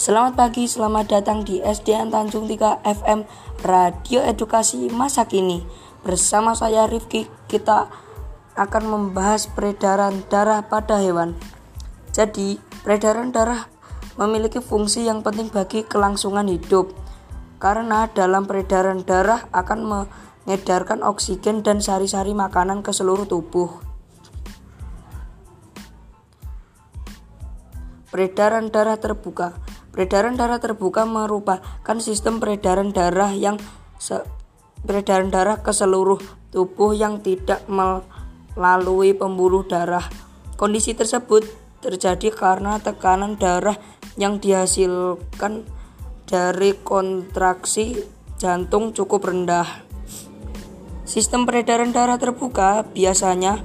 Selamat pagi, selamat datang di SDN Tanjung 3 FM Radio Edukasi Masa Kini. Bersama saya Rifki, kita akan membahas peredaran darah pada hewan. Jadi, peredaran darah memiliki fungsi yang penting bagi kelangsungan hidup. Karena dalam peredaran darah akan mengedarkan oksigen dan sari-sari makanan ke seluruh tubuh. Peredaran darah terbuka. Peredaran darah terbuka merupakan sistem peredaran darah yang peredaran darah ke seluruh tubuh yang tidak melalui pembuluh darah. Kondisi tersebut terjadi karena tekanan darah yang dihasilkan dari kontraksi jantung cukup rendah. Sistem peredaran darah terbuka biasanya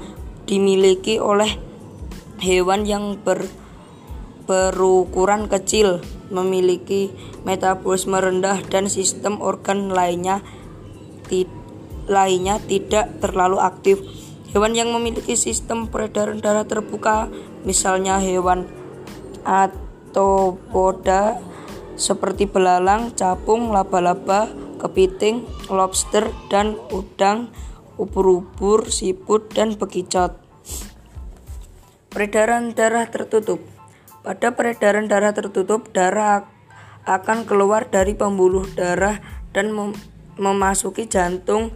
dimiliki oleh hewan yang ber berukuran kecil, memiliki metabolisme rendah dan sistem organ lainnya ti lainnya tidak terlalu aktif. Hewan yang memiliki sistem peredaran darah terbuka, misalnya hewan atopoda seperti belalang, capung, laba-laba, kepiting, lobster, dan udang, ubur-ubur, siput, dan bekicot. Peredaran darah tertutup pada peredaran darah tertutup, darah akan keluar dari pembuluh darah dan mem memasuki jantung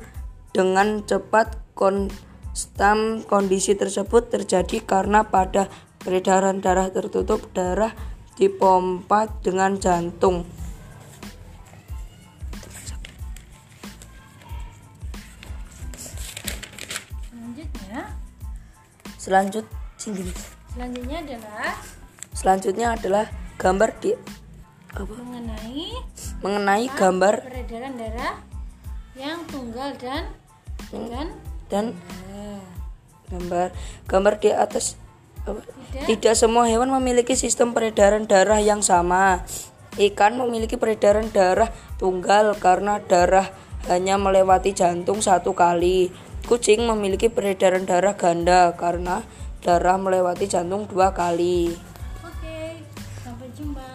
dengan cepat. Konstan kondisi tersebut terjadi karena pada peredaran darah tertutup darah dipompa dengan jantung. Selanjutnya. Selanjut selanjutnya adalah Selanjutnya adalah gambar di apa? mengenai mengenai gambar peredaran darah yang tunggal dan dan dan gambar gambar di atas apa? Tidak. Tidak semua hewan memiliki sistem peredaran darah yang sama. Ikan memiliki peredaran darah tunggal karena darah hanya melewati jantung satu kali. Kucing memiliki peredaran darah ganda karena darah melewati jantung dua kali.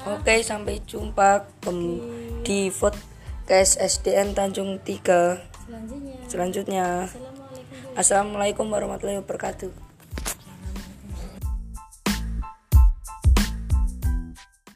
Oke, sampai jumpa okay. di podcast SDN Tanjung 3. Selanjutnya. Selanjutnya. Assalamualaikum, Assalamualaikum warahmatullahi wabarakatuh.